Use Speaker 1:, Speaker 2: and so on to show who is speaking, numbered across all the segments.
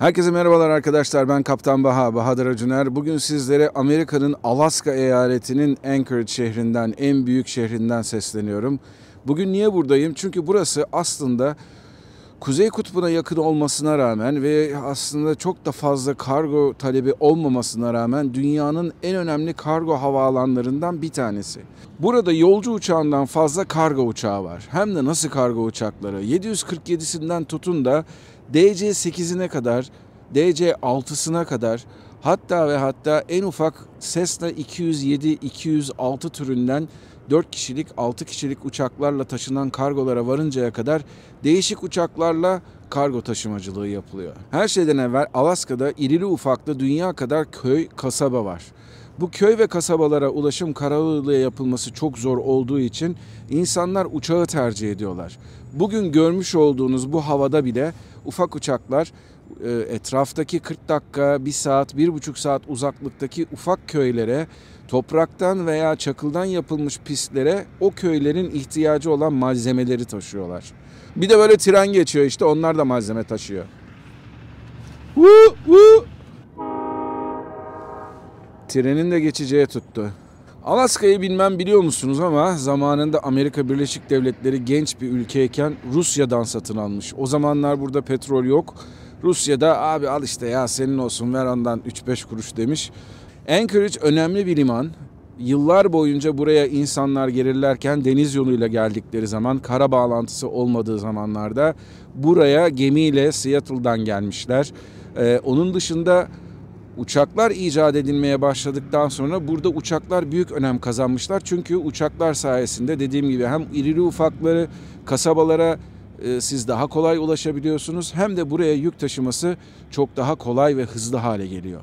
Speaker 1: Herkese merhabalar arkadaşlar. Ben Kaptan Baha, Bahadır Acuner. Bugün sizlere Amerika'nın Alaska eyaletinin Anchorage şehrinden, en büyük şehrinden sesleniyorum. Bugün niye buradayım? Çünkü burası aslında Kuzey Kutbu'na yakın olmasına rağmen ve aslında çok da fazla kargo talebi olmamasına rağmen dünyanın en önemli kargo havaalanlarından bir tanesi. Burada yolcu uçağından fazla kargo uçağı var. Hem de nasıl kargo uçakları? 747'sinden tutun da DC-8'ine kadar, DC-6'sına kadar hatta ve hatta en ufak Cessna 207-206 türünden 4 kişilik, 6 kişilik uçaklarla taşınan kargolara varıncaya kadar değişik uçaklarla kargo taşımacılığı yapılıyor. Her şeyden evvel Alaska'da irili ufaklı dünya kadar köy, kasaba var. Bu köy ve kasabalara ulaşım karayoluyla yapılması çok zor olduğu için insanlar uçağı tercih ediyorlar. Bugün görmüş olduğunuz bu havada bile ufak uçaklar e, etraftaki 40 dakika, 1 saat, 1,5 saat uzaklıktaki ufak köylere topraktan veya çakıldan yapılmış pistlere o köylerin ihtiyacı olan malzemeleri taşıyorlar. Bir de böyle tren geçiyor işte onlar da malzeme taşıyor. Woo, woo. Trenin de geçeceğe tuttu. Alaska'yı bilmem biliyor musunuz ama zamanında Amerika Birleşik Devletleri genç bir ülkeyken Rusya'dan satın almış. O zamanlar burada petrol yok. Rusya'da abi al işte ya senin olsun ver ondan 3-5 kuruş demiş. Anchorage önemli bir liman. Yıllar boyunca buraya insanlar gelirlerken deniz yoluyla geldikleri zaman kara bağlantısı olmadığı zamanlarda buraya gemiyle Seattle'dan gelmişler. Ee, onun dışında uçaklar icat edilmeye başladıktan sonra burada uçaklar büyük önem kazanmışlar. Çünkü uçaklar sayesinde dediğim gibi hem irili ufakları kasabalara e, siz daha kolay ulaşabiliyorsunuz hem de buraya yük taşıması çok daha kolay ve hızlı hale geliyor.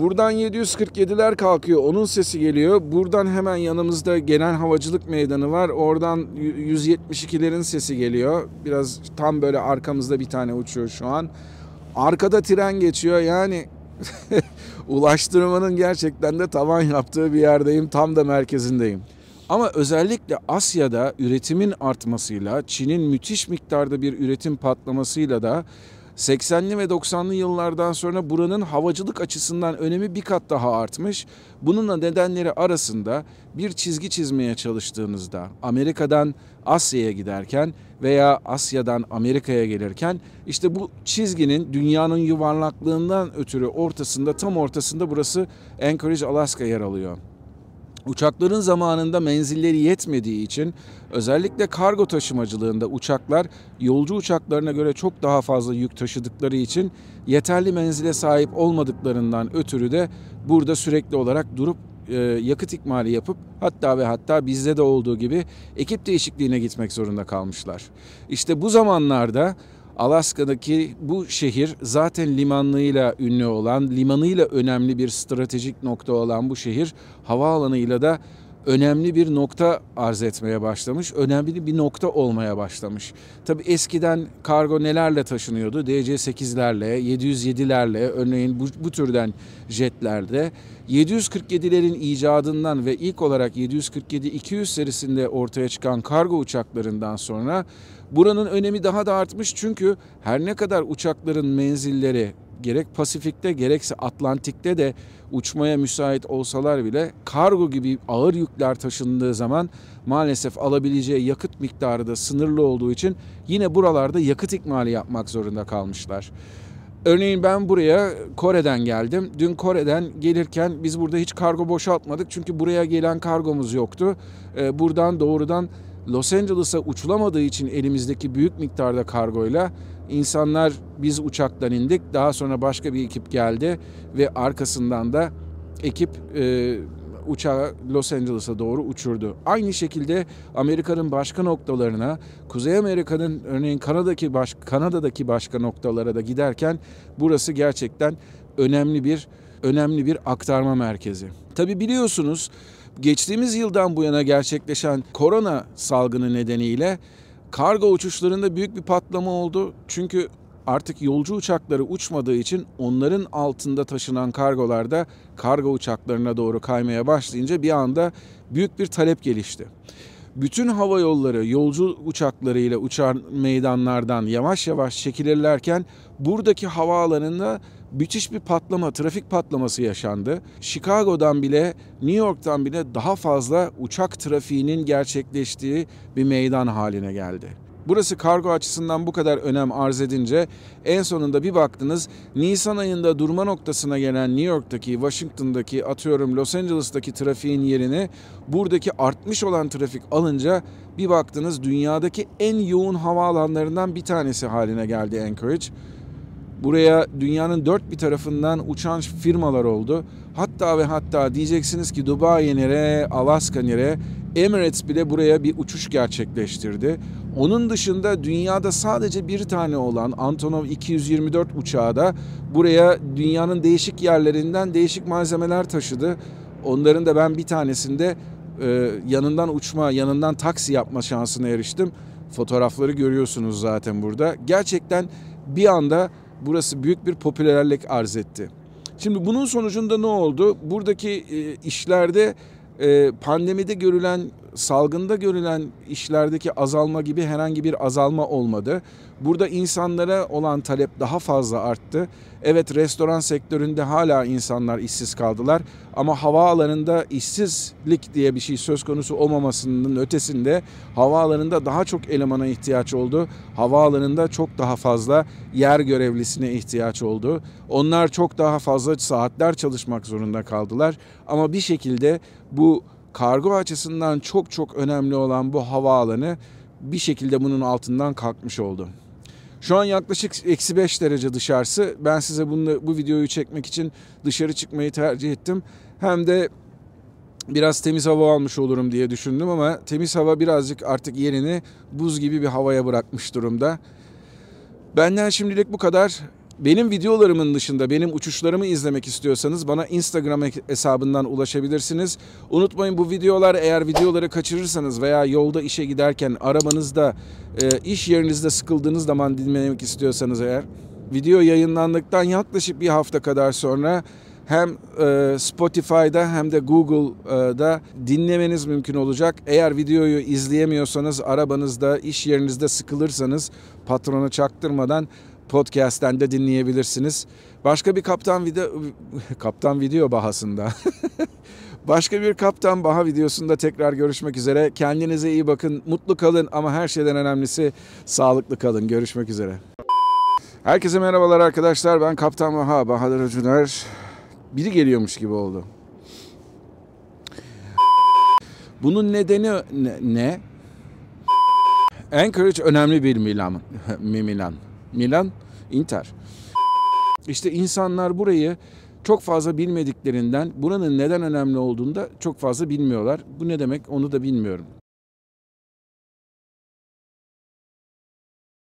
Speaker 1: Buradan 747'ler kalkıyor. Onun sesi geliyor. Buradan hemen yanımızda genel havacılık meydanı var. Oradan 172'lerin sesi geliyor. Biraz tam böyle arkamızda bir tane uçuyor şu an. Arkada tren geçiyor. Yani ulaştırmanın gerçekten de tavan yaptığı bir yerdeyim. Tam da merkezindeyim. Ama özellikle Asya'da üretimin artmasıyla, Çin'in müthiş miktarda bir üretim patlamasıyla da 80'li ve 90'lı yıllardan sonra buranın havacılık açısından önemi bir kat daha artmış. Bununla nedenleri arasında bir çizgi çizmeye çalıştığınızda Amerika'dan Asya'ya giderken veya Asya'dan Amerika'ya gelirken işte bu çizginin dünyanın yuvarlaklığından ötürü ortasında tam ortasında burası Anchorage, Alaska yer alıyor. Uçakların zamanında menzilleri yetmediği için özellikle kargo taşımacılığında uçaklar yolcu uçaklarına göre çok daha fazla yük taşıdıkları için yeterli menzile sahip olmadıklarından ötürü de burada sürekli olarak durup e, yakıt ikmali yapıp hatta ve hatta bizde de olduğu gibi ekip değişikliğine gitmek zorunda kalmışlar. İşte bu zamanlarda Alaska'daki bu şehir zaten limanlığıyla ünlü olan, limanıyla önemli bir stratejik nokta olan bu şehir havaalanıyla da önemli bir nokta arz etmeye başlamış. Önemli bir nokta olmaya başlamış. Tabi eskiden kargo nelerle taşınıyordu? DC-8'lerle, 707'lerle, örneğin bu, bu türden jetlerde. 747'lerin icadından ve ilk olarak 747-200 serisinde ortaya çıkan kargo uçaklarından sonra buranın önemi daha da artmış. Çünkü her ne kadar uçakların menzilleri gerek Pasifik'te gerekse Atlantik'te de uçmaya müsait olsalar bile kargo gibi ağır yükler taşındığı zaman maalesef alabileceği yakıt miktarı da sınırlı olduğu için yine buralarda yakıt ikmali yapmak zorunda kalmışlar. Örneğin ben buraya Kore'den geldim. Dün Kore'den gelirken biz burada hiç kargo boşaltmadık çünkü buraya gelen kargomuz yoktu. Ee, buradan doğrudan Los Angeles'a uçulamadığı için elimizdeki büyük miktarda kargoyla insanlar biz uçaktan indik. Daha sonra başka bir ekip geldi ve arkasından da ekip e, uçağı Los Angeles'a doğru uçurdu. Aynı şekilde Amerika'nın başka noktalarına, Kuzey Amerika'nın örneğin Kanada'daki baş, Kanada'daki başka noktalara da giderken burası gerçekten önemli bir önemli bir aktarma merkezi. Tabi biliyorsunuz geçtiğimiz yıldan bu yana gerçekleşen korona salgını nedeniyle kargo uçuşlarında büyük bir patlama oldu. Çünkü artık yolcu uçakları uçmadığı için onların altında taşınan kargolar da kargo uçaklarına doğru kaymaya başlayınca bir anda büyük bir talep gelişti. Bütün hava yolları yolcu uçaklarıyla uçar meydanlardan yavaş yavaş çekilirlerken buradaki havaalanında müthiş bir patlama, trafik patlaması yaşandı. Chicago'dan bile, New York'tan bile daha fazla uçak trafiğinin gerçekleştiği bir meydan haline geldi. Burası kargo açısından bu kadar önem arz edince en sonunda bir baktınız Nisan ayında durma noktasına gelen New York'taki, Washington'daki, atıyorum Los Angeles'taki trafiğin yerini buradaki artmış olan trafik alınca bir baktınız dünyadaki en yoğun havaalanlarından bir tanesi haline geldi Anchorage. Buraya dünyanın dört bir tarafından uçan firmalar oldu. Hatta ve hatta diyeceksiniz ki Dubai nere, Alaska nere, Emirates bile buraya bir uçuş gerçekleştirdi. Onun dışında dünyada sadece bir tane olan Antonov 224 uçağı da buraya dünyanın değişik yerlerinden değişik malzemeler taşıdı. Onların da ben bir tanesinde e, yanından uçma, yanından taksi yapma şansına eriştim. Fotoğrafları görüyorsunuz zaten burada. Gerçekten bir anda burası büyük bir popülerlik arz etti. Şimdi bunun sonucunda ne oldu? Buradaki e, işlerde pandemide görülen, salgında görülen işlerdeki azalma gibi herhangi bir azalma olmadı. Burada insanlara olan talep daha fazla arttı. Evet restoran sektöründe hala insanlar işsiz kaldılar ama havaalanında işsizlik diye bir şey söz konusu olmamasının ötesinde havaalanında daha çok elemana ihtiyaç oldu. Havaalanında çok daha fazla yer görevlisine ihtiyaç oldu. Onlar çok daha fazla saatler çalışmak zorunda kaldılar ama bir şekilde bu kargo açısından çok çok önemli olan bu havaalanı bir şekilde bunun altından kalkmış oldu. Şu an yaklaşık eksi 5 derece dışarısı. Ben size bunu, bu videoyu çekmek için dışarı çıkmayı tercih ettim. Hem de biraz temiz hava almış olurum diye düşündüm ama temiz hava birazcık artık yerini buz gibi bir havaya bırakmış durumda. Benden şimdilik bu kadar. Benim videolarımın dışında benim uçuşlarımı izlemek istiyorsanız bana Instagram hesabından ulaşabilirsiniz. Unutmayın bu videolar eğer videoları kaçırırsanız veya yolda işe giderken arabanızda e, iş yerinizde sıkıldığınız zaman dinlemek istiyorsanız eğer video yayınlandıktan yaklaşık bir hafta kadar sonra hem e, Spotify'da hem de Google'da dinlemeniz mümkün olacak. Eğer videoyu izleyemiyorsanız arabanızda, iş yerinizde sıkılırsanız patrona çaktırmadan podcast'ten de dinleyebilirsiniz. Başka bir Kaptan Video Kaptan Video bahasında. Başka bir Kaptan Baha videosunda tekrar görüşmek üzere. Kendinize iyi bakın, mutlu kalın ama her şeyden önemlisi sağlıklı kalın. Görüşmek üzere. Herkese merhabalar arkadaşlar. Ben Kaptan Baha, Bahadır Öcüner. Biri geliyormuş gibi oldu. Bunun nedeni ne? ne? Anchorage önemli bir Milan. Milan. Milan, Inter. İşte insanlar burayı çok fazla bilmediklerinden buranın neden önemli olduğunu da çok fazla bilmiyorlar. Bu ne demek onu da bilmiyorum.